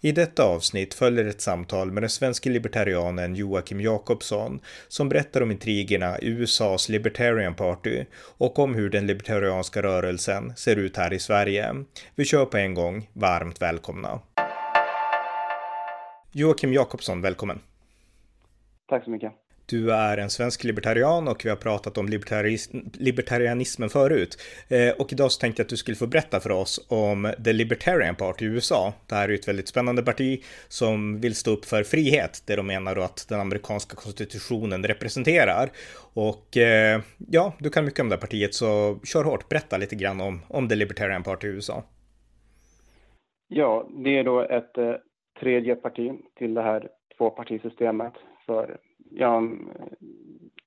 I detta avsnitt följer ett samtal med den svenska libertarianen Joakim Jakobsson som berättar om intrigerna i USAs Libertarian Party och om hur den libertarianska rörelsen ser ut här i Sverige. Vi kör på en gång. Varmt välkomna! Joakim Jakobsson, välkommen! Tack så mycket! Du är en svensk libertarian och vi har pratat om libertarianismen förut. Eh, och idag så tänkte jag att du skulle få berätta för oss om The Libertarian Party i USA. Det här är ett väldigt spännande parti som vill stå upp för frihet, det de menar då att den amerikanska konstitutionen representerar. Och eh, ja, du kan mycket om det här partiet, så kör hårt, berätta lite grann om, om The Libertarian Party i USA. Ja, det är då ett eh, tredje parti till det här tvåpartisystemet för ja,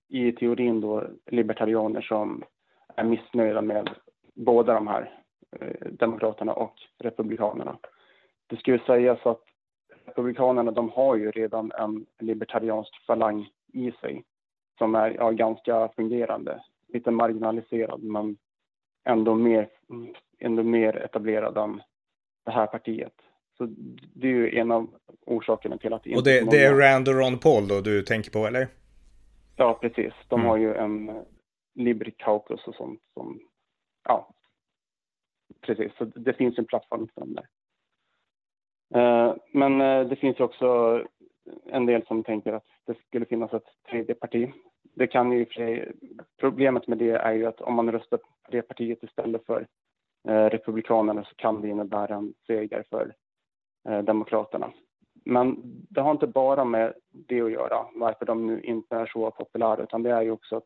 i teorin då libertarianer som är missnöjda med båda de här eh, demokraterna och republikanerna. Det skulle sägas att republikanerna de har ju redan en libertariansk falang i sig som är ja, ganska fungerande, lite marginaliserad men ändå mer, ändå mer etablerad än det här partiet. Så det är ju en av orsakerna till att... Och det, det är Rand och Ron Paul då du tänker på, eller? Ja, precis. De mm. har ju en Liberty Caucus och sånt som... Ja, precis. Så det finns en plattform för dem där. Uh, men uh, det finns också en del som tänker att det skulle finnas ett tredje parti. Det kan ju Problemet med det är ju att om man röstar på det partiet istället för Republikanerna så kan det innebära en seger för Eh, Demokraterna. Men det har inte bara med det att göra, varför de nu inte är så populära, utan det är ju också att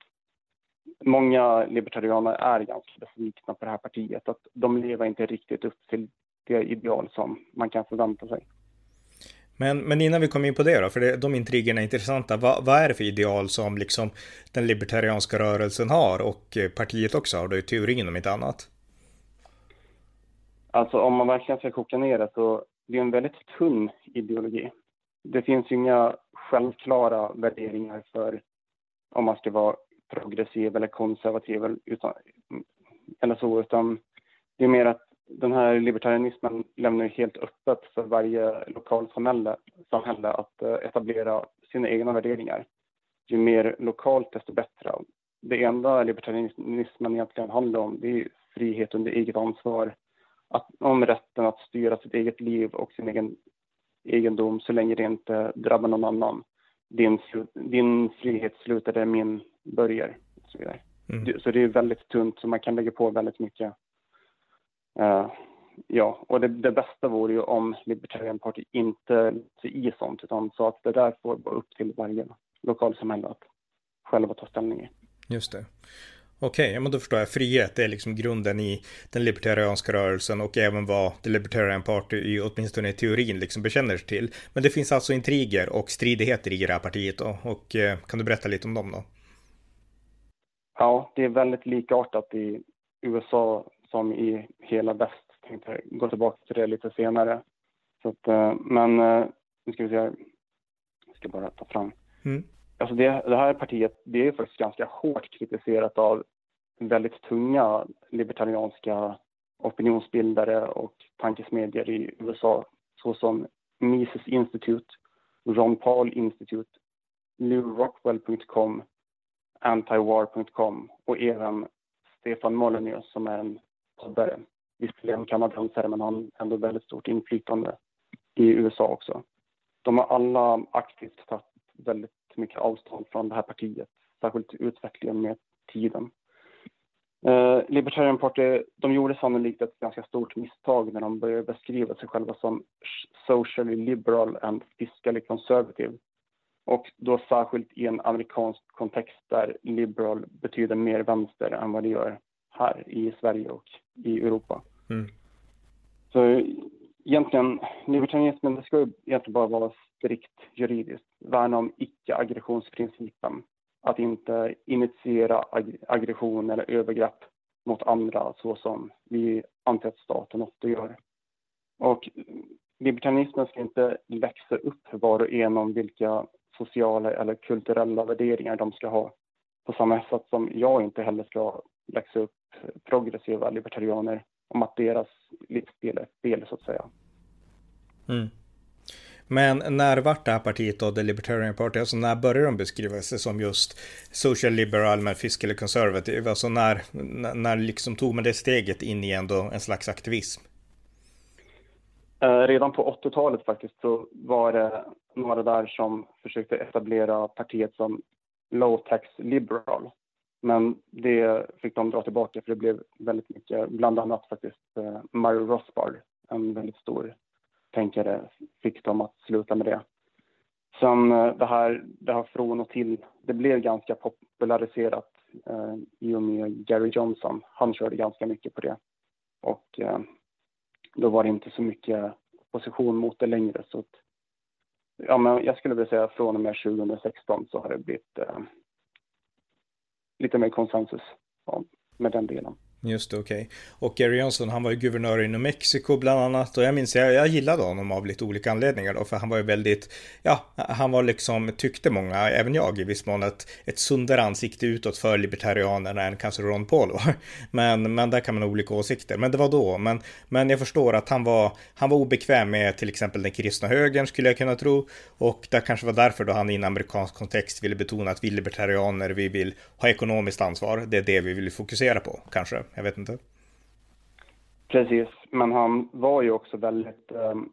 många libertarianer är ganska besvikna på det här partiet, att de lever inte riktigt upp till det ideal som man kan förvänta sig. Men, men innan vi kommer in på det då, för det, de intrigerna är intressanta. Vad, vad är det för ideal som liksom den libertarianska rörelsen har och partiet också har då i teorin om inte annat? Alltså om man verkligen ska koka ner det så det är en väldigt tunn ideologi. Det finns inga självklara värderingar för om man ska vara progressiv eller konservativ utan, eller så, utan det är mer att den här libertarianismen lämnar helt öppet för varje lokalsamhälle samhälle att eh, etablera sina egna värderingar. Ju mer lokalt, desto bättre. Det enda libertarianismen egentligen handlar om, det är frihet under eget ansvar, att, om rätten att styra sitt eget liv och sin egen egendom så länge det inte drabbar någon annan. Din, din frihet slutar där min börjar. Och så, vidare. Mm. så det är väldigt tunt, så man kan lägga på väldigt mycket. Uh, ja, och det, det, bästa vore ju om Libertarian Party inte sig i sånt, utan så att det där får vara upp till varje lokalsamhälle att själva ta ställning i. Just det. Okej, okay, men då förstår jag. Frihet är liksom grunden i den libertarianska rörelsen och även vad The Libertarian Party, i, åtminstone i teorin, liksom bekänner sig till. Men det finns alltså intriger och stridigheter i det här partiet då. Och eh, kan du berätta lite om dem då? Ja, det är väldigt likartat i USA som i hela väst. Jag tänkte gå tillbaka till det lite senare. Så att, eh, men eh, nu ska vi se. Jag ska bara ta fram. Mm. Alltså det, det här partiet det är faktiskt ganska hårt kritiserat av väldigt tunga libertarianska opinionsbildare och tankesmedjor i USA såsom Mises Institute, Ron Paul Institute, LewRockwell.com, Antiwar.com och även Stefan Molyneux som är en poddare. Visserligen kanadensare men har ändå väldigt stort inflytande i USA också. De har alla aktivt tagit väldigt mycket avstånd från det här partiet, särskilt utvecklingen med tiden. Eh, Libertarian Party, de gjorde sannolikt ett ganska stort misstag när de började beskriva sig själva som socially liberal and fiscally conservative. Och då särskilt i en amerikansk kontext där liberal betyder mer vänster än vad det gör här i Sverige och i Europa. Mm. Så egentligen, libertarianismen det ska ju egentligen bara vara strikt juridiskt. Värna om icke-aggressionsprincipen. Att inte initiera ag aggression eller övergrepp mot andra så som vi anser att staten ofta gör. Och libertarianismen ska inte växa upp var och en om vilka sociala eller kulturella värderingar de ska ha. På samma sätt som jag inte heller ska växa upp progressiva libertarianer om att deras livsstil är fel så att säga. Mm. Men när vart det här partiet då, The Libertarian Party, alltså när började de beskriva sig som just social liberal men fiscal conservative? Alltså när, när liksom tog man det steget in i ändå en slags aktivism? Eh, redan på 80-talet faktiskt så var det några där som försökte etablera partiet som low tax liberal. Men det fick de dra tillbaka för det blev väldigt mycket, bland annat faktiskt eh, Mario Rothbard, en väldigt stor tänkare, eh, fick dem att sluta med det. Sen eh, det här, det här från och till, det blev ganska populariserat eh, i och med Gary Johnson. Han körde ganska mycket på det. Och eh, då var det inte så mycket opposition mot det längre. Så att, ja, men jag skulle vilja säga från och med 2016 så har det blivit eh, lite mer konsensus med den delen. Just det, okej. Okay. Och Gary Johnson, han var ju guvernör i New Mexico bland annat. Och jag minns, jag, jag gillade honom av lite olika anledningar då. För han var ju väldigt, ja, han var liksom, tyckte många, även jag i viss mån, ett, ett sundare ansikte utåt för libertarianerna än kanske Ron Paul var. Men, men där kan man ha olika åsikter. Men det var då. Men, men jag förstår att han var, han var obekväm med till exempel den kristna högern skulle jag kunna tro. Och det kanske var därför då han i en amerikansk kontext ville betona att vi libertarianer, vi vill ha ekonomiskt ansvar. Det är det vi vill fokusera på, kanske. Jag vet inte. Precis, men han var ju också väldigt, um,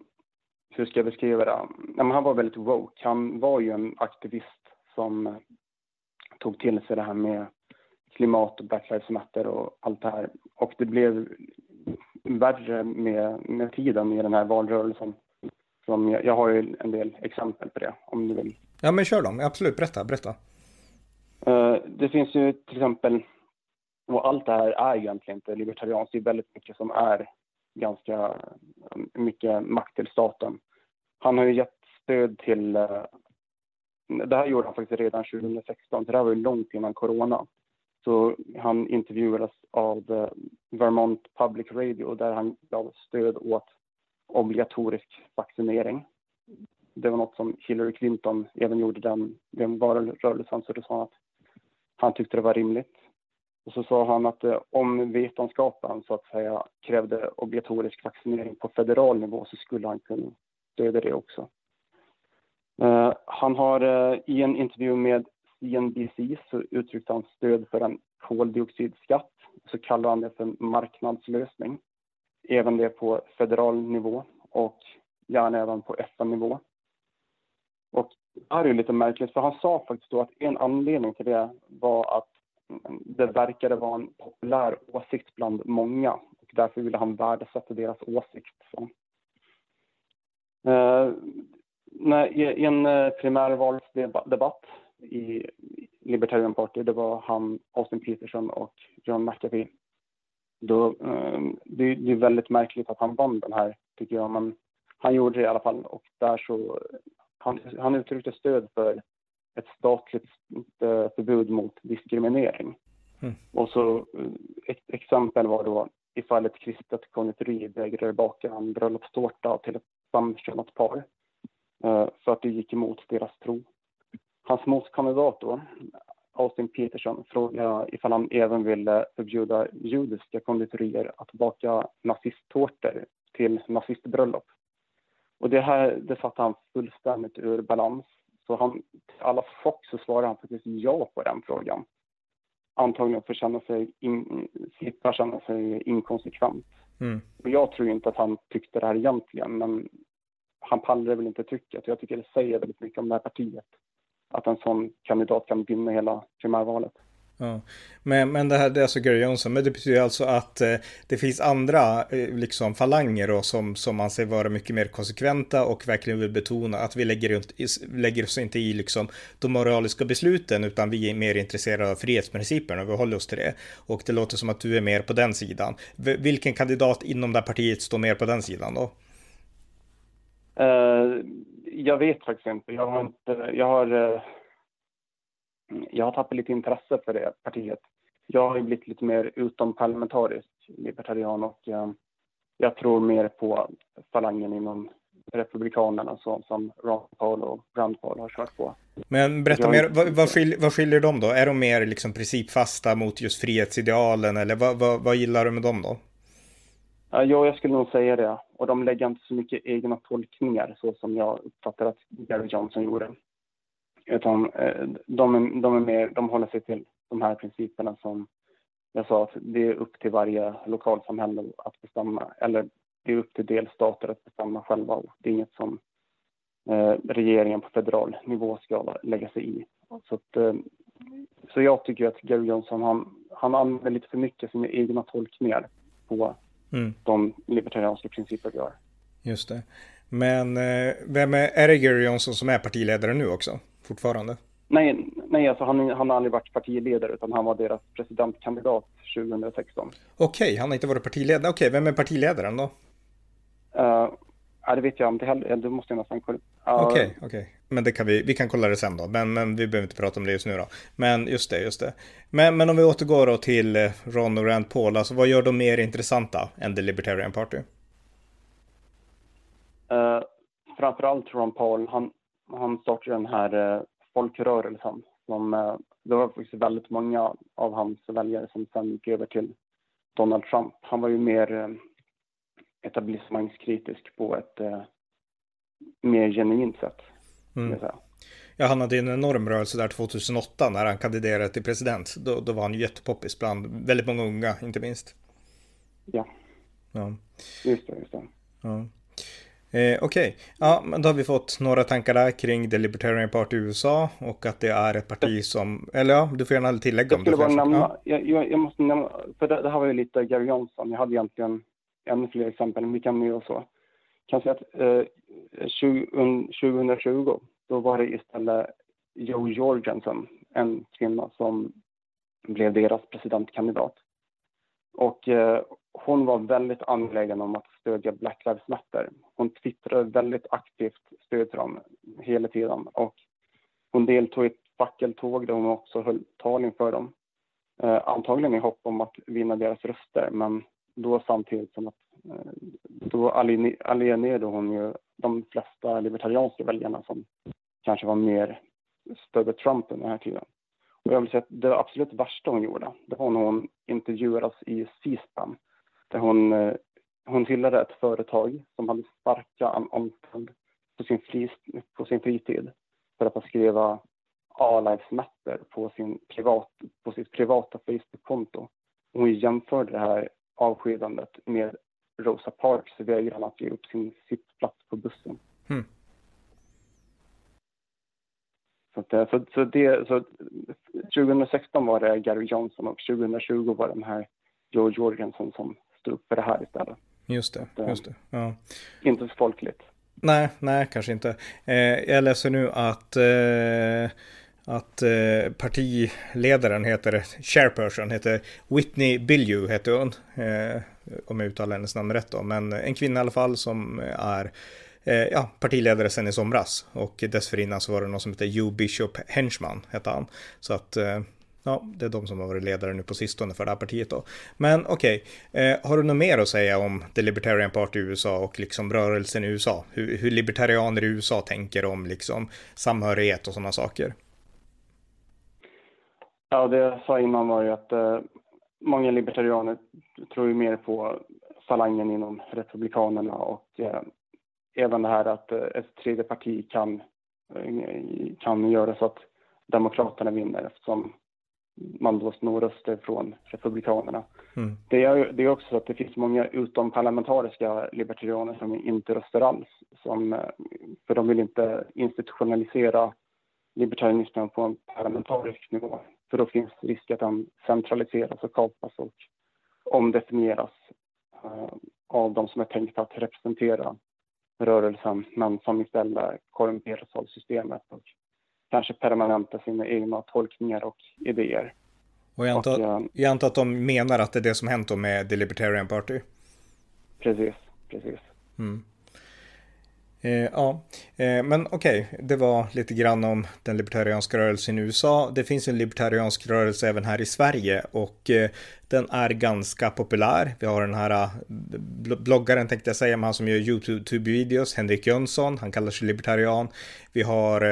hur ska jag beskriva det? Men han var väldigt woke. Han var ju en aktivist som uh, tog till sig det här med klimat och Black Lives Matter och allt det här. Och det blev värre med, med tiden i den här valrörelsen. Som jag, jag har ju en del exempel på det, om du vill. Ja, men kör dem. Absolut, berätta, berätta. Uh, det finns ju till exempel och allt det här är egentligen inte libertarianskt. Det är väldigt mycket som är ganska eh, mycket makt till staten. Han har ju gett stöd till... Eh, det här gjorde han faktiskt redan 2016, så det här var ju långt innan corona. Så han intervjuades av eh, Vermont Public Radio där han gav stöd åt obligatorisk vaccinering. Det var något som Hillary Clinton även gjorde den, den valrörelsen, så det sa han att han tyckte det var rimligt. Och så sa han att eh, om vetenskapen så att säga krävde obligatorisk vaccinering på federal nivå så skulle han kunna stödja det också. Eh, han har eh, i en intervju med CNBC så uttryckte han stöd för en koldioxidskatt. Så kallar han det för en marknadslösning. Även det på federal nivå och gärna även på FN-nivå. Och det här är ju lite märkligt, för han sa faktiskt då att en anledning till det var att det verkade vara en populär åsikt bland många och därför ville han värdesätta deras åsikt. Så. Eh, när, I en eh, primärvalsdebatt i Libertarian Party, det var han, Austin Peterson och John McAfee. Då, eh, det, det är väldigt märkligt att han vann den här, tycker jag, men han gjorde det i alla fall och där så han, han uttryckte stöd för ett statligt eh, förbud mot diskriminering. Mm. Och så eh, ett exempel var då ifall ett kristet konditori vägrade baka en bröllopstårta till ett samkönat par eh, för att det gick emot deras tro. Hans motkandidat då, Austin Peterson, frågade ifall han även ville förbjuda judiska konditorier att baka nazisttårtor till nazistbröllop. Och det här det satte han fullständigt ur balans så han, alla chock så svarade han faktiskt ja på den frågan. Antagligen för att känna sig, in, slippa känna sig inkonsekvent. Mm. Och jag tror inte att han tyckte det här egentligen, men han pallade väl inte tycka. Jag tycker det säger väldigt mycket om det här partiet. Att en sån kandidat kan vinna hela primärvalet. Ja. Men, men det här det är alltså Gary Johnson, men det betyder alltså att eh, det finns andra eh, liksom falanger då, som, som anser vara mycket mer konsekventa och verkligen vill betona att vi lägger, lägger oss inte i liksom, de moraliska besluten utan vi är mer intresserade av frihetsprinciperna och vi håller oss till det. Och det låter som att du är mer på den sidan. V vilken kandidat inom det här partiet står mer på den sidan då? Uh, jag vet faktiskt inte. Jag har, inte, jag har uh jag har tappat lite intresse för det partiet. Jag har blivit lite mer utomparlamentarisk libertarian och eh, jag tror mer på falangen inom republikanerna som, som Ron Paul och Rand Paul har kört på. Men berätta mer, vad, vad, skiljer, vad skiljer de då? Är de mer liksom principfasta mot just frihetsidealen eller vad, vad, vad gillar du med dem då? Ja, jag skulle nog säga det. Och de lägger inte så mycket egna tolkningar så som jag uppfattar att Gary Johnson gjorde. Utan eh, de, är, de, är mer, de håller sig till de här principerna som jag sa, att det är upp till varje lokalsamhälle att bestämma, eller det är upp till delstater att bestämma själva. Det är inget som eh, regeringen på federal nivå ska lägga sig i. Så, att, eh, så jag tycker att Gary Johnson, han, han använder lite för mycket sina egna tolkningar på mm. de libertarianska principer vi har. Just det. Men eh, vem är, är det Gary Johnson som är partiledare nu också? Fortfarande? Nej, nej alltså han, han har aldrig varit partiledare utan han var deras presidentkandidat 2016. Okej, okay, han har inte varit partiledare. Okej, okay, vem är partiledaren då? Uh, ja, det vet jag inte heller. Det måste jag nästan kolla. Okej, uh, okej. Okay, okay. Men det kan vi, vi kan kolla det sen då. Men, men vi behöver inte prata om det just nu då. Men just det, just det. Men, men om vi återgår då till eh, Ron och Rand Paul. Alltså vad gör de mer intressanta än The Libertarian Party? Uh, framförallt Ron Paul. Han, han startade den här uh, folkrörelsen. Som, uh, det var faktiskt väldigt många av hans väljare som sen gick över till Donald Trump. Han var ju mer etablissemangskritisk på ett eh, mer genuint sätt. Mm. Ja, han hade en enorm rörelse där 2008 när han kandiderade till president. Då, då var han ju jättepoppis bland väldigt många unga, inte minst. Ja. Ja. Just det, just det. Ja. Eh, Okej, okay. ja, men då har vi fått några tankar där kring The Libertarian Party i USA och att det är ett parti som, eller ja, du får gärna tillägga om du bara nämna, ja. jag, jag, jag, måste nämna, för det, det här var ju lite Gary Johnson, jag hade egentligen ännu fler exempel, men vi kan och så. Jag kan säga att eh, 20, 2020 då var det istället Joe Jorgensen, en kvinna som blev deras presidentkandidat. Och eh, hon var väldigt angelägen om att stödja Black Lives Matter. Hon twittrade väldigt aktivt stöd till dem hela tiden och hon deltog i ett fackeltåg där hon också höll tal inför dem. Eh, antagligen i hopp om att vinna deras röster, men då samtidigt som att eh, då alienerade hon ju de flesta libertarianska väljarna som kanske var mer stödde Trump under den här tiden. Och jag vill säga att det absolut värsta hon gjorde, det var när hon intervjuades i C-SPAN. Där hon, eh, hon tillhörde ett företag som hade starka anställd på sin, på sin fritid för att skriva All Lives Matter på, sin privat, på sitt privata Facebook-konto. Hon jämförde det här avskedandet med Rosa Parks vägran att ge upp sin sittplats på bussen. Mm. Så, att, eh, så, så, det, så 2016 var det Gary Johnson och 2020 var det den här Joe Jorgensen som stod upp för det här istället. Just det, eh, just det. Ja. Inte så folkligt. Nej, nej, kanske inte. Eh, jag läser nu att eh, att eh, partiledaren heter, chairperson heter Whitney Bilju heter hon. Eh, om jag uttalar hennes namn rätt då. Men en kvinna i alla fall som är eh, ja, partiledare sen i somras. Och dessförinnan så var det någon som heter Hugh Bishop Henchman hette han. Så att eh, ja, det är de som har varit ledare nu på sistone för det här partiet då. Men okej, okay, eh, har du något mer att säga om The Libertarian Party i USA och liksom rörelsen i USA? Hur, hur libertarianer i USA tänker om liksom samhörighet och sådana saker? Ja, det jag sa innan var ju att eh, många libertarianer tror ju mer på falangen inom Republikanerna och eh, även det här att eh, ett tredje parti kan, eh, kan göra så att Demokraterna vinner eftersom man då snor röster från Republikanerna. Mm. Det, är, det är också så att det finns många utomparlamentariska libertarianer som inte röstar alls. Som, eh, för de vill inte institutionalisera libertarianismen på en parlamentarisk nivå. För då finns risk att den centraliseras och kapas och omdefinieras uh, av de som är tänkta att representera rörelsen men som istället korrumperas av systemet och kanske permanentar sina egna tolkningar och idéer. Och jag antar, och, uh, jag antar att de menar att det är det som hänt med The Libertarian Party? Precis, precis. Mm. Eh, ja, eh, men okej, okay. det var lite grann om den libertarianska rörelsen i USA. Det finns en libertariansk rörelse även här i Sverige och eh, den är ganska populär. Vi har den här äh, bloggaren tänkte jag säga, men han som gör YouTube-videos, Henrik Jönsson, han kallar sig libertarian. Vi har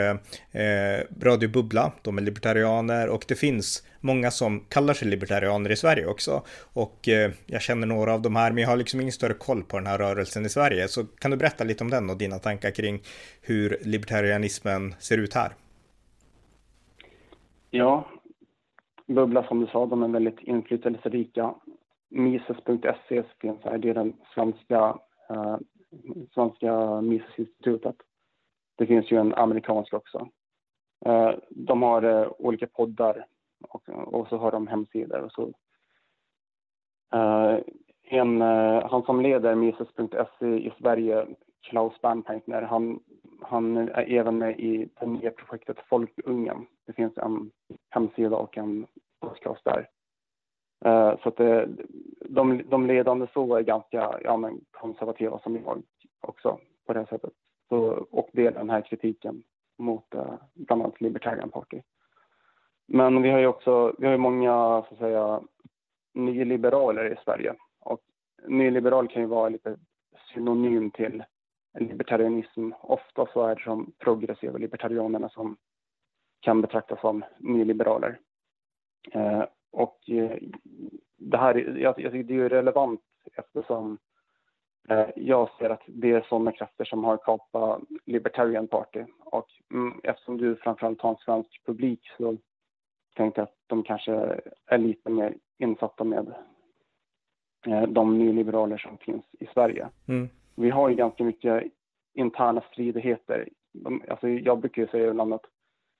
eh, Radio Bubbla, de är libertarianer och det finns många som kallar sig libertarianer i Sverige också. Och eh, jag känner några av de här, men jag har liksom ingen större koll på den här rörelsen i Sverige. Så kan du berätta lite om den och dina tankar kring hur libertarianismen ser ut här? Ja, Bubbla som du sa, de är väldigt inflytelserika. Mises.se finns här, det är den svenska, eh, svenska Mises-institutet. Det finns ju en amerikansk också. Eh, de har eh, olika poddar och, och, så har de hemsidor. Och så. Eh, en, eh, han som leder Mises.se i Sverige, Klaus Bernheitner, han, han är även med i det nya projektet Folkungen. Det finns en hemsida och en podcast där. Eh, så att det, de, de ledande så är ganska ja, men konservativa som jag också på det sättet. Så, och delar den här kritiken mot uh, bland annat Libertarian Party. Men vi har ju också, vi har ju många så att säga nyliberaler i Sverige och nyliberal kan ju vara lite synonym till libertarianism. Ofta så är det de progressiva libertarianerna som kan betraktas som nyliberaler. Eh, och eh, det här, jag, jag tycker det är relevant eftersom Eh, jag ser att det är sådana krafter som har kapat Libertarian Party och mm, eftersom du framförallt har en svensk publik så tänkte jag att de kanske är lite mer insatta med de nyliberaler som finns i Sverige. Mm. Vi har ju ganska mycket interna stridigheter. Alltså jag brukar ju säga ibland att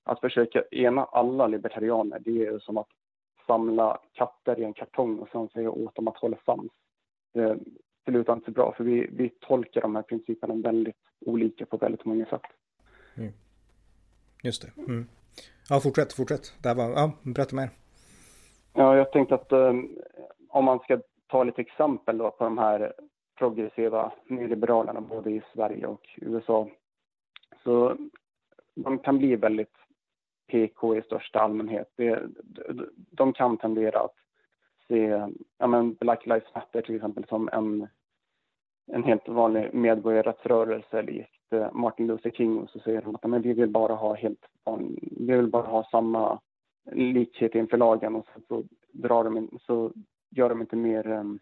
att försöka ena alla libertarianer det är som att samla katter i en kartong och sen säga åt dem att hålla sams. Det, absolut inte bra för vi, vi tolkar de här principerna väldigt olika på väldigt många sätt. Mm. Just det. Mm. Ja, fortsätt, fortsätt. Det var, ja, berätta mer. Ja, jag tänkte att um, om man ska ta lite exempel då på de här progressiva nyliberalerna både i Sverige och USA. Så de kan bli väldigt PK i största allmänhet. Det, de kan tendera att se ja, men Black Lives Matter till exempel som en, en helt vanlig medborgarrättsrörelse likt eh, Martin Luther King och så säger de att men vi vill bara ha helt vi vill bara ha samma likhet inför lagen och så, så drar de in, så gör de inte mer um,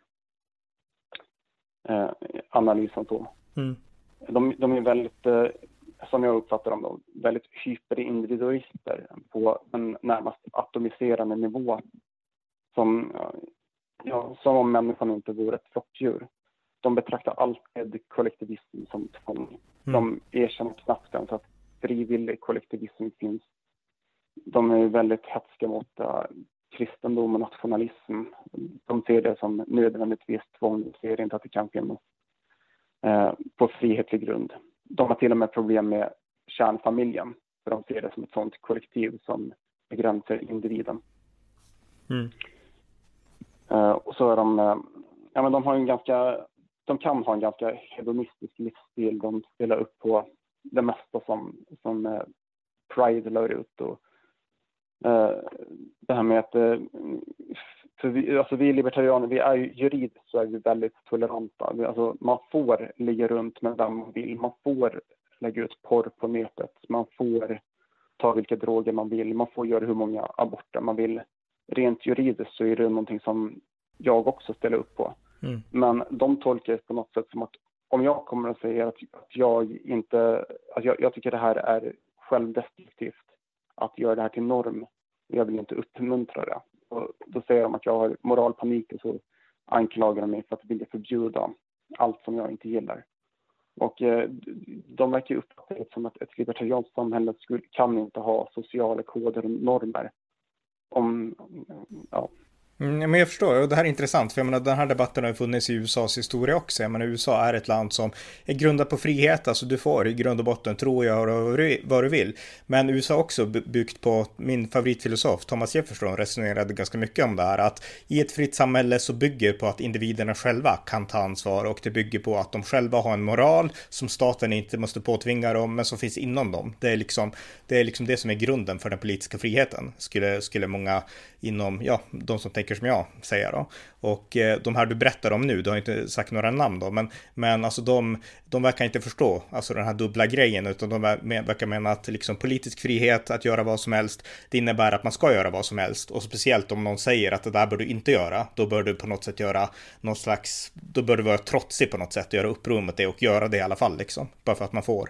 eh, analys än så. Mm. De, de är väldigt, eh, som jag uppfattar dem, då, väldigt hyperindividualister på en närmast atomiserande nivå som, ja, som om människan inte vore ett flockdjur. De betraktar alltid kollektivism som tvång. Mm. De erkänner knappt ens att frivillig kollektivism finns. De är väldigt hätska mot uh, kristendom och nationalism. De ser det som nödvändigtvis tvång. De ser inte att det kan finnas uh, på frihetlig grund. De har till och med problem med kärnfamiljen. För de ser det som ett sådant kollektiv som begränsar individen. Mm. Uh, och så är de, uh, ja men de har en ganska, de kan ha en ganska hedonistisk livsstil. De spelar upp på det mesta som, som uh, Pride lär ut och det här med att, för vi, alltså vi libertarianer, vi är ju juridiskt så är vi väldigt toleranta. Alltså man får ligga runt med vem man vill. Man får lägga ut porr på nätet. Man får ta vilka droger man vill. Man får göra hur många aborter man vill rent juridiskt så är det någonting som jag också ställer upp på. Mm. Men de tolkar det på något sätt som att om jag kommer att säga att, att jag inte, att jag, jag tycker det här är självdestruktivt, att göra det här till norm, jag vill inte uppmuntra det. Och då säger de att jag har moralpanik och så anklagar de mig för att vilja förbjuda allt som jag inte gillar. Och eh, de verkar uppfatta det som att ett libertarianskt samhälle skulle, kan inte ha sociala koder och normer om, ja. Mm, men jag förstår, och det här är intressant, för jag menar den här debatten har funnits i USAs historia också. Jag menar USA är ett land som är grundat på frihet, alltså du får i grund och botten tro och göra vad du vill. Men USA har också byggt på, min favoritfilosof Thomas Jefferson resonerade ganska mycket om det här, att i ett fritt samhälle så bygger på att individerna själva kan ta ansvar och det bygger på att de själva har en moral som staten inte måste påtvinga dem, men som finns inom dem. Det är liksom det, är liksom det som är grunden för den politiska friheten, skulle, skulle många inom, ja, de som tänker tycker som jag, säger då. Och eh, de här du berättar om nu, du har inte sagt några namn då, men, men alltså de, de verkar inte förstå alltså den här dubbla grejen, utan de verkar mena att liksom politisk frihet, att göra vad som helst, det innebär att man ska göra vad som helst. Och speciellt om någon säger att det där bör du inte göra, då bör du på något sätt göra någon slags, då bör du vara trotsig på något sätt, göra uppror mot det och göra det i alla fall, liksom, bara för att man får.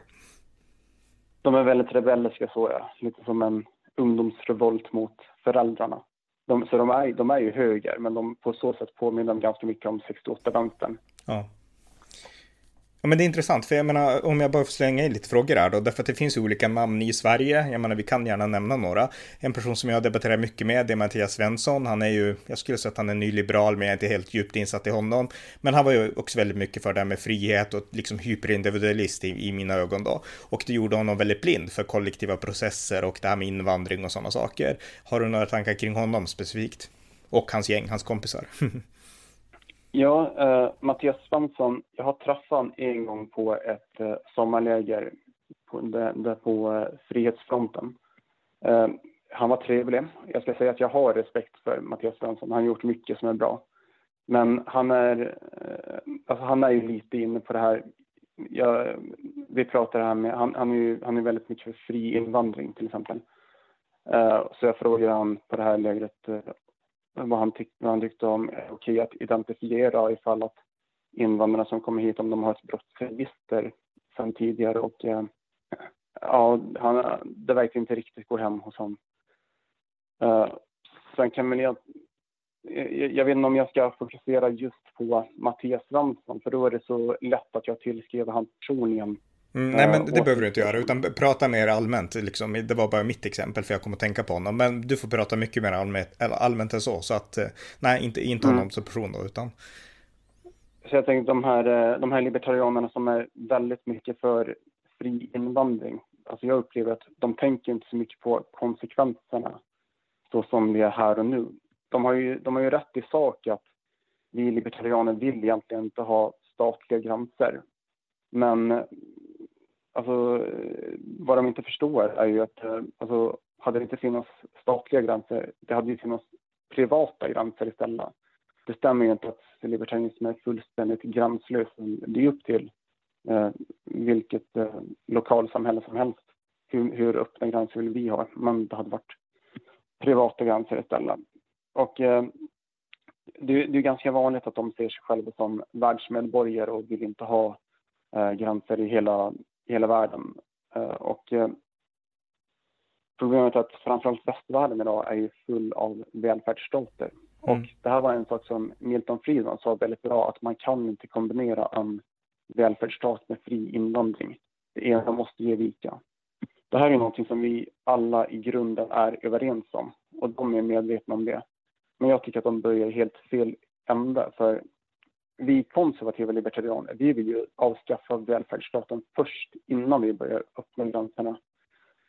De är väldigt rebelliska så ja, lite som en ungdomsrevolt mot föräldrarna. De, så de är, de är ju höger, men de, på så sätt påminner de ganska mycket om 68-vänstern. Ja. Ja, men det är intressant, för jag menar, om jag bara får slänga in lite frågor här då, därför att det finns ju olika namn i Sverige. Jag menar, vi kan gärna nämna några. En person som jag debatterar mycket med, det är Mattias Svensson. Han är ju, jag skulle säga att han är nyliberal, men jag är inte helt djupt insatt i honom. Men han var ju också väldigt mycket för det här med frihet och liksom hyperindividualist i, i mina ögon då. Och det gjorde honom väldigt blind för kollektiva processer och det här med invandring och sådana saker. Har du några tankar kring honom specifikt? Och hans gäng, hans kompisar? Ja, eh, Mattias Svensson, jag har träffat honom en gång på ett eh, sommarläger på, där, där på eh, Frihetsfronten. Eh, han var trevlig. Jag ska säga att jag har respekt för Mattias Svensson. Han har gjort mycket som är bra. Men han är, eh, alltså han är ju lite inne på det här. Jag, vi pratar här med, han, han, är ju, han är väldigt mycket för fri invandring till exempel. Eh, så jag frågade han på det här lägret eh, vad han, tyckte vad han tyckte om är okej att identifiera ifall att invandrarna som kommer hit, om de har ett brottsregister sedan tidigare och eh, ja, han, det verkar inte riktigt gå hem hos honom. Uh, sen kan väl jag, jag, jag vet inte om jag ska fokusera just på Mattias Svensson, för då är det så lätt att jag tillskriver han personligen Mm, nej, men det behöver du inte göra, utan prata mer allmänt. Liksom. Det var bara mitt exempel, för jag kommer att tänka på honom. Men du får prata mycket mer allmänt, allmänt än så. Så att, eh, nej, inte, inte honom mm. som person då, utan... Så jag tänkte de här, eh, de här libertarianerna som är väldigt mycket för fri invandring. Alltså jag upplever att de tänker inte så mycket på konsekvenserna så som det är här och nu. De har ju, de har ju rätt i sak att vi libertarianer vill egentligen inte ha statliga gränser. Men alltså, eh, vad de inte förstår är ju att eh, alltså, hade det inte funnits statliga gränser, det hade ju funnits privata gränser istället. Det stämmer ju inte att libertarianism är fullständigt gränslös. Det är upp till eh, vilket eh, lokalsamhälle som helst hur, hur öppna gränser vill vi ha. Men det hade varit privata gränser istället. Och eh, det, det är ganska vanligt att de ser sig själva som världsmedborgare och vill inte ha eh, gränser i hela i hela världen. Eh, och eh, problemet är att framförallt västvärlden idag är ju full av välfärdsstater. Mm. Och det här var en sak som Milton Friedman sa väldigt bra, att man kan inte kombinera en välfärdsstat med fri invandring. Det ena måste ge vika. Det här är någonting som vi alla i grunden är överens om och de är medvetna om det. Men jag tycker att de börjar helt fel ända. För vi konservativa libertarianer, vi vill ju avskaffa välfärdsstaten först innan vi börjar öppna gränserna.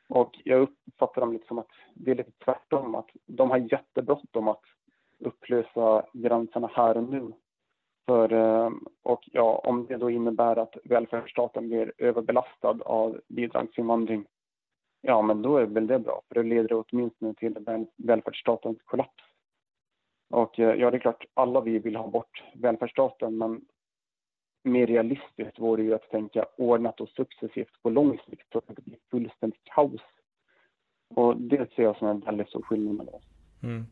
Och jag uppfattar dem lite som att det är lite tvärtom, att de har jättebråttom att upplösa gränserna här och nu. För, eh, och ja, om det då innebär att välfärdsstaten blir överbelastad av bidragsinvandring, ja men då är väl det bra, för det leder åtminstone till välfärdsstatens kollaps. Och eh, ja, det är klart, alla vi vill ha bort välfärdsstaten, men mer realistiskt vore ju att tänka ordnat och successivt på lång sikt så att det blir fullständigt kaos. Och det ser jag som en väldigt stor skillnad mellan oss. Mm.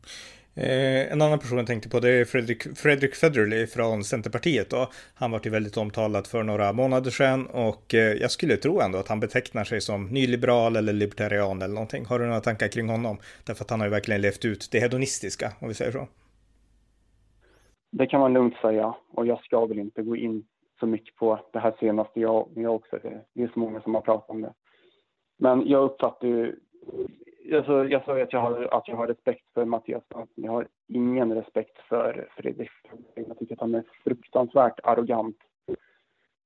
Eh, en annan person jag tänkte på det är Fredrik, Fredrik Federley från Centerpartiet. Då. Han var ju väldigt omtalad för några månader sedan och eh, jag skulle tro ändå att han betecknar sig som nyliberal eller libertarian eller någonting. Har du några tankar kring honom? Därför att han har ju verkligen levt ut det hedonistiska, om vi säger så. Det kan man lugnt säga och jag ska väl inte gå in så mycket på det här senaste. Jag, jag också, det är så många som har pratat om det. Men jag uppfattar ju, alltså, jag sa ju att jag, har, att jag har respekt för Mattias Svensson. Jag har ingen respekt för Fredrik. Jag tycker att han är fruktansvärt arrogant.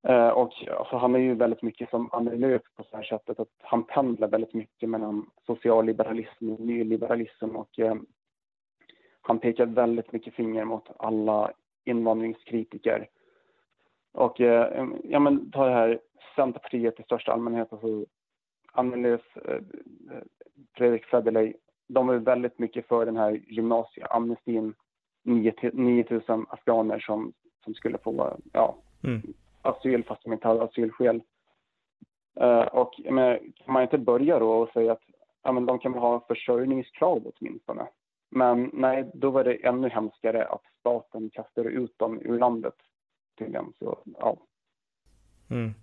Eh, och alltså, han är ju väldigt mycket som Annie Lööf på så här sättet att han pendlar väldigt mycket mellan socialliberalism och nyliberalism och eh, han pekar väldigt mycket finger mot alla invandringskritiker. Och eh, ja, men ta det här Centerpartiet i största allmänhet, alltså Annelies, eh, Fredrik Federley, de är väldigt mycket för den här gymnasieamnestin 9000 afghaner som, som skulle få ja, mm. asyl fast de inte hade asylskäl. Uh, och men, kan man inte börja då och säga att ja, men de kan ha försörjningskrav åtminstone. Men nej, då var det ännu hemskare att staten kastade ut dem ur landet tydligen. Så ja. Mm.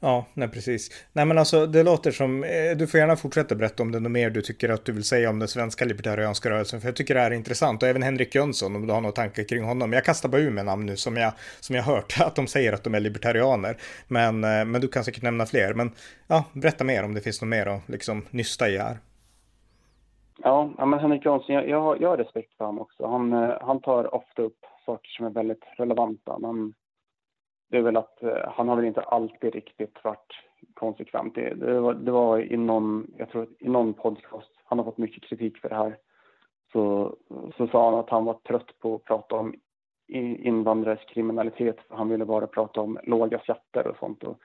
Ja, nej precis. Nej men alltså det låter som, eh, du får gärna fortsätta berätta om det något mer du tycker att du vill säga om den svenska libertarianska rörelsen, för jag tycker det här är intressant och även Henrik Jönsson om du har några tankar kring honom. Jag kastar bara ur med namn nu som jag, som jag hört att de säger att de är libertarianer, men, eh, men du kan säkert nämna fler. Men ja, berätta mer om det finns något mer att liksom nysta i här. Ja, men Henrik Jansson, jag, jag, har, jag har respekt för honom också. Han, eh, han tar ofta upp saker som är väldigt relevanta. Men det är väl att eh, han har väl inte alltid riktigt varit konsekvent. Det, det, var, det var i någon, jag tror i någon podcast, han har fått mycket kritik för det här. Så, så sa han att han var trött på att prata om invandrares kriminalitet. Han ville bara prata om låga skatter och sånt. Och,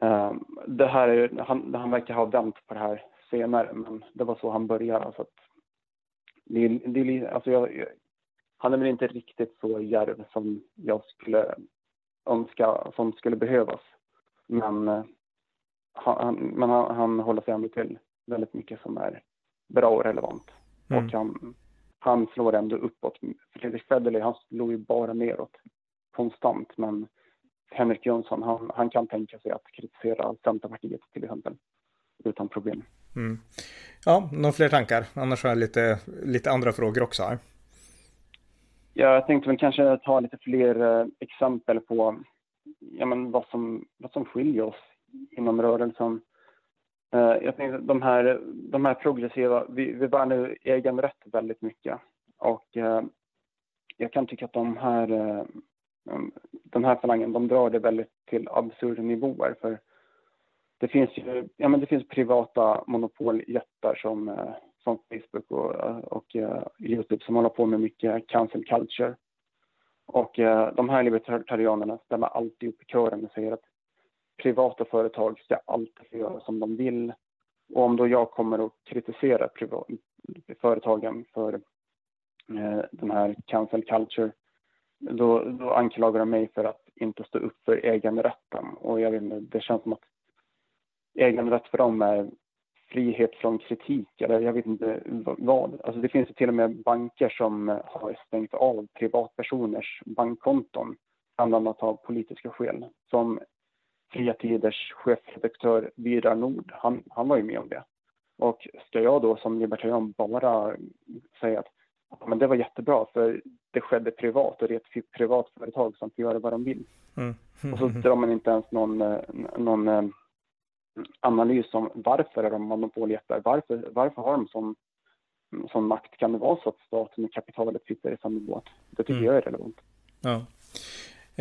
um, det här är, han, han verkar ha vänt på det här senare, men det var så han började. Alltså att det, det, alltså jag, han är väl inte riktigt så djärv som jag skulle önska som skulle behövas. Men, eh, han, men han, han håller sig ändå till väldigt mycket som är bra och relevant. Mm. Och han, han slår ändå uppåt. Fredrik Federley, han slår ju bara neråt konstant. Men Henrik Jönsson, han, han kan tänka sig att kritisera Centerpartiet till exempel utan problem. Mm. Ja, några fler tankar? Annars har jag lite, lite andra frågor också här. Ja, jag tänkte väl kanske ta lite fler eh, exempel på ja, men vad, som, vad som skiljer oss inom rörelsen. Eh, jag tänkte de här, de här progressiva, vi, vi värnar nu egenrätt väldigt mycket och eh, jag kan tycka att de här, eh, den här falangen, de drar det väldigt till absurda nivåer för det finns ju, ja men det finns privata monopoljättar som eh, som Facebook och, eh, och eh, Youtube som håller på med mycket cancel culture. Och de här libertarianerna stämmer alltid upp i kören och säger att privata företag ska alltid få göra som de vill. Och om då jag kommer att kritisera företagen för den här cancel culture, då, då anklagar de mig för att inte stå upp för egenrätten. Och jag vet inte, det känns som att egenrätt för dem är frihet från kritik eller jag vet inte vad. Alltså det finns till och med banker som har stängt av privatpersoners bankkonton bland annat av politiska skäl. Som Fria Tiders chefredaktör Vidar Nord, han, han var ju med om det. Och ska jag då som libertarian bara säga att men det var jättebra för det skedde privat och det är ett privat företag som får göra vad de vill. Mm. Och så drar man inte ens någon, eh, någon eh, analys om varför är de monopoljättar? Varför, varför har de sån, sån makt? Kan det vara så att staten och kapitalet sitter i samma båt? Det tycker mm. jag är relevant. Ja,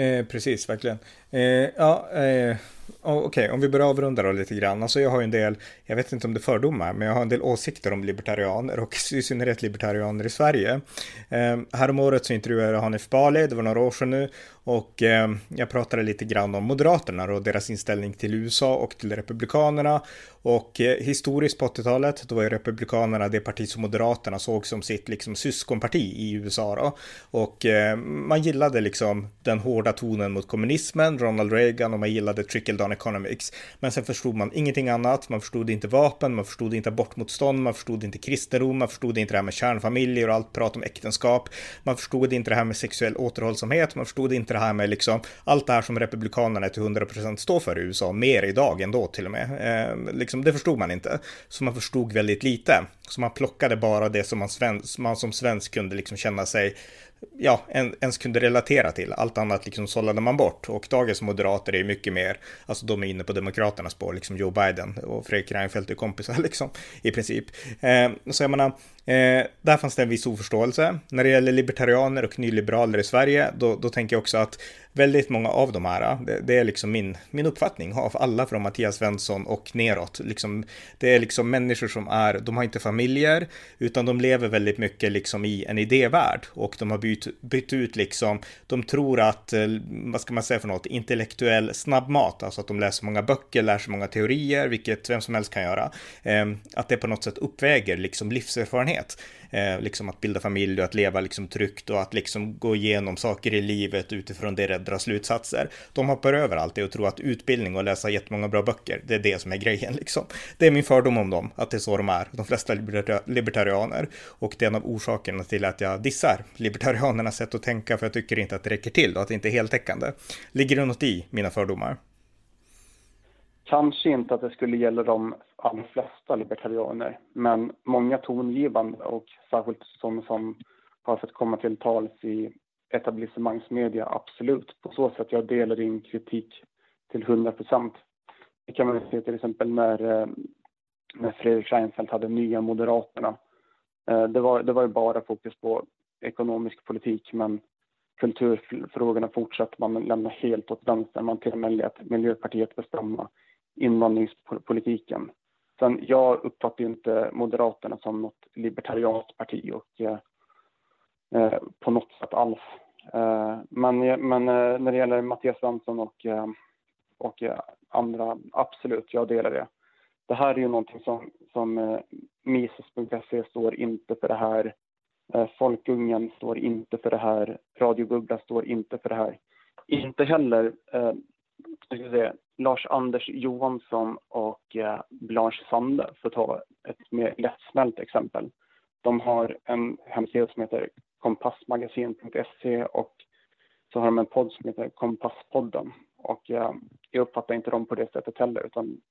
eh, precis, verkligen. Eh, ja, eh, Okej, okay, om vi börjar avrunda då lite grann. Alltså jag har ju en del, jag vet inte om det är fördomar, men jag har en del åsikter om libertarianer och i synnerhet libertarianer i Sverige. Eh, häromåret så intervjuade jag Hanif Bali, det var några år sedan nu, och eh, jag pratade lite grann om Moderaterna och deras inställning till USA och till Republikanerna. Och eh, historiskt på 80-talet, då var ju Republikanerna det parti som Moderaterna såg som sitt liksom syskonparti i USA då. Och eh, man gillade liksom den hårda tonen mot kommunismen, Ronald Reagan och man gillade trickle down economics. Men sen förstod man ingenting annat, man förstod inte vapen, man förstod inte abortmotstånd, man förstod inte kristendom, man förstod inte det här med kärnfamiljer och allt prat om äktenskap, man förstod inte det här med sexuell återhållsamhet, man förstod inte det här med liksom allt det här som republikanerna till 100% står för i USA, mer idag ändå till och med. Eh, liksom, det förstod man inte. Så man förstod väldigt lite. Så man plockade bara det som man, svensk, man som svensk kunde liksom känna sig ja, ens kunde relatera till. Allt annat liksom sållade man bort. Och dagens moderater är mycket mer, alltså de är inne på demokraternas spår, liksom Joe Biden och Fredrik Reinfeldt är kompisar liksom, i princip. Eh, så jag menar, eh, där fanns det en viss oförståelse. När det gäller libertarianer och nyliberaler i Sverige, då, då tänker jag också att väldigt många av de här, det, det, är liksom min, min uppfattning av alla från Mattias Svensson och neråt. Liksom, det är liksom människor som är, de har inte familjer, utan de lever väldigt mycket liksom i en idévärld och de har bytt, bytt ut liksom, de tror att, eh, vad ska man säga för något, intellektuell snabbmat, alltså att de läser många böcker, lär sig många teorier, vilket vem som helst kan göra. Eh, att det på något sätt uppväger liksom livserfarenhet. Eh, liksom att bilda familj och att leva liksom tryggt och att liksom gå igenom saker i livet utifrån det dra slutsatser. De hoppar över allt det och tror att utbildning och läsa jättemånga bra böcker, det är det som är grejen liksom. Det är min fördom om dem, att det är så de är, de flesta libertarianer. Och det är en av orsakerna till att jag dissar libertarianernas sätt att tänka, för jag tycker inte att det räcker till och att det inte är heltäckande. Ligger det något i mina fördomar? Kanske inte att det skulle gälla de allra flesta libertarianer, men många tongivande och särskilt sådana som har fått komma till tals i etablissemangsmedia, absolut. På så sätt jag delar din kritik till 100 procent. Det kan man se till exempel när, eh, när Fredrik Reinfeldt hade Nya Moderaterna. Eh, det var, det var ju bara fokus på ekonomisk politik, men kulturfrågorna fortsatte man lämna helt åt vänster. Man till och med lät Miljöpartiet bestämma invandringspolitiken. Sen, jag uppfattar inte Moderaterna som något libertarianskt parti och eh, eh, på något sätt alls. Eh, men men eh, när det gäller Mattias Svensson och, eh, och eh, andra, absolut, jag delar det. Det här är ju någonting som, som eh, Mises.se står inte för det här. Eh, Folkungen står inte för det här. Radio Bubbla står inte för det här. Inte heller eh, Lars-Anders Johansson och eh, Blanche Sande, för att ta ett mer lättsmält exempel. De har en hemsida som heter kompassmagasin.se och så har de en podd som heter Kompasspodden. Och eh, jag uppfattar inte dem på det sättet heller. Utan,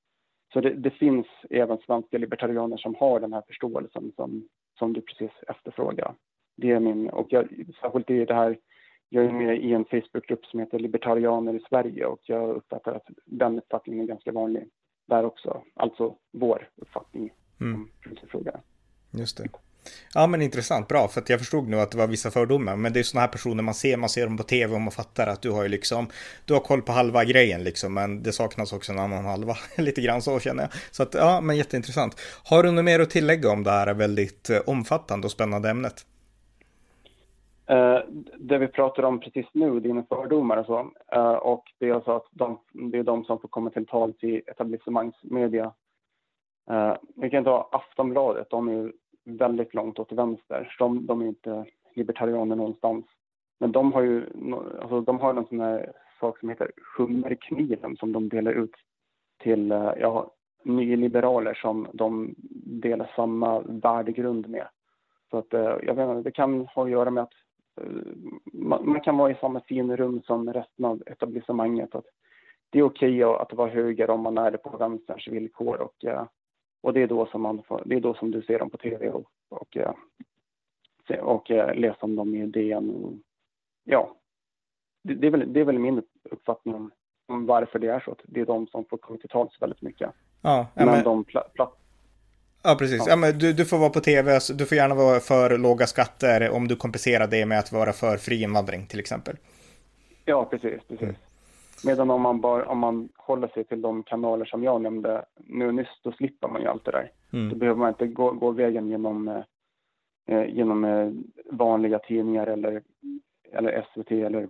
så det, det, finns även svenska libertarianer som har den här förståelsen som, som du precis efterfrågar. Det är min, och jag, särskilt i det här jag är med i en Facebookgrupp som heter Libertarianer i Sverige och jag uppfattar att den uppfattningen är ganska vanlig där också. Alltså vår uppfattning mm. om frågan. Just det. Ja men intressant, bra, för jag förstod nu att det var vissa fördomar, men det är sådana här personer man ser, man ser dem på tv och man fattar att du har ju liksom, du har koll på halva grejen liksom, men det saknas också en annan halva, lite grann så känner jag. Så att ja, men jätteintressant. Har du något mer att tillägga om det här väldigt eh, omfattande och spännande ämnet? Uh, det vi pratar om precis nu, dina fördomar och så, uh, och det är alltså att de, det är de som får komma till tals i etablissemangsmedia. Uh, vi kan ta Aftonbladet, de är väldigt långt åt vänster. De, de är inte libertarianer någonstans. Men de har ju alltså, de har en sån här sak som heter hummerkniven som de delar ut till ja, nyliberaler som de delar samma värdegrund med. Så att, jag vet inte, det kan ha att göra med att man, kan vara i samma finrum som resten av etablissemanget. Att det är okej okay att vara höger om man är det på vänsterns villkor och, eh, och det, är då som man får, det är då som du ser dem på tv och, och, eh, och, och eh, läser om dem i DN. Ja, det, det, är väl, det är väl min uppfattning om, om varför det är så. Att det är de som får komma till tals väldigt mycket. Ja, men, men de pla, pla, Ja, precis. Ja. men du, du får vara på tv, du får gärna vara för låga skatter om du kompenserar det med att vara för fri invandring till exempel. Ja, precis. precis. Mm. Medan om man, bara, om man håller sig till de kanaler som jag nämnde nu nyss, då slipper man ju allt det där. Mm. Då behöver man inte gå, gå vägen genom, eh genom eh, vanliga tidningar eller, eller SVT eller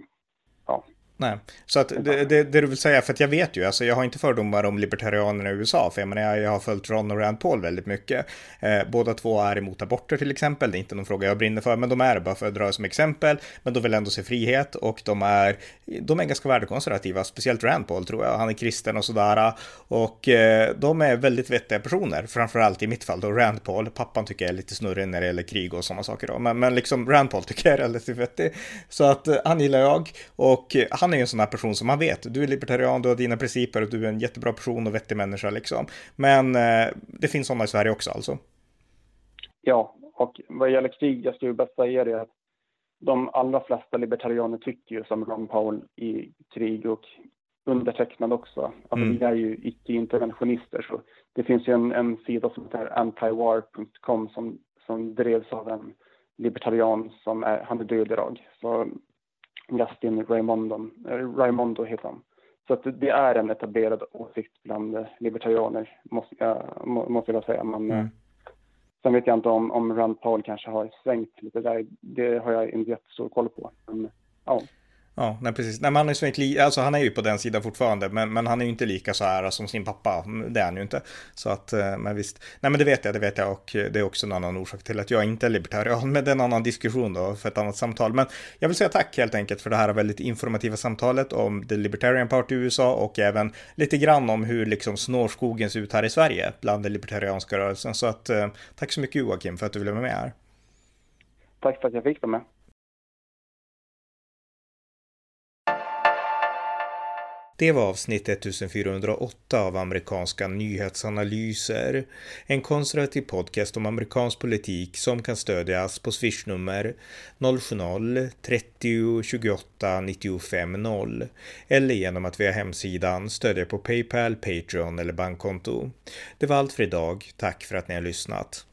ja, Nej, så att det, det, det, du vill säga, för att jag vet ju, alltså jag har inte fördomar om libertarianerna i USA, för jag menar, jag, har följt Ron och Rand Paul väldigt mycket. Eh, båda två är emot aborter till exempel, det är inte någon fråga jag brinner för, men de är bara för att dra som exempel, men de vill ändå se frihet och de är, de är ganska värdekonservativa, speciellt Rand Paul tror jag, han är kristen och sådär, och eh, de är väldigt vettiga personer, framförallt i mitt fall då. Rand Paul, pappan tycker jag är lite snurrig när det gäller krig och sådana saker då, men, men liksom Rand Paul tycker jag är relativt vettig, så att eh, han gillar jag, och eh, han han är ju en sån här person som man vet, du är libertarian, du har dina principer och du är en jättebra person och vettig människa liksom. Men eh, det finns sådana i Sverige också alltså. Ja, och vad gäller krig, jag skulle bara säga det att de allra flesta libertarianer tycker ju som Ron Paul i krig och undertecknad också. Alltså mm. vi är ju icke-interventionister så det finns ju en, en sida som heter antiwar.com som, som drevs av en libertarian som är, han är död idag. Så Justin Raimondo, eh, Raimondo heter han. Så att det är en etablerad åsikt bland libertarianer, måste jag, måste jag säga. Men, mm. Sen vet jag inte om, om Rand Paul kanske har svängt lite där. Det har jag inte jättestor koll på. Men, ja. Ja, nej precis. Nej, men han, är inte, alltså, han är ju på den sidan fortfarande, men, men han är ju inte lika så här som sin pappa. Mm, det är han ju inte. Så att, eh, men visst. Nej, men det vet jag, det vet jag. Och eh, det är också en annan orsak till att jag inte är libertarian. Men det är en annan diskussion då, för ett annat samtal. Men jag vill säga tack helt enkelt för det här väldigt informativa samtalet om The Libertarian Party i USA och även lite grann om hur liksom snårskogen ser ut här i Sverige bland den libertarianska rörelsen. Så att eh, tack så mycket Joakim för att du ville vara med här. Tack för att jag fick vara med. Det var avsnitt 1408 av amerikanska nyhetsanalyser. En konservativ podcast om amerikansk politik som kan stödjas på swishnummer 070-30 28 95 0 eller genom att via hemsidan stödja på Paypal, Patreon eller bankkonto. Det var allt för idag. Tack för att ni har lyssnat.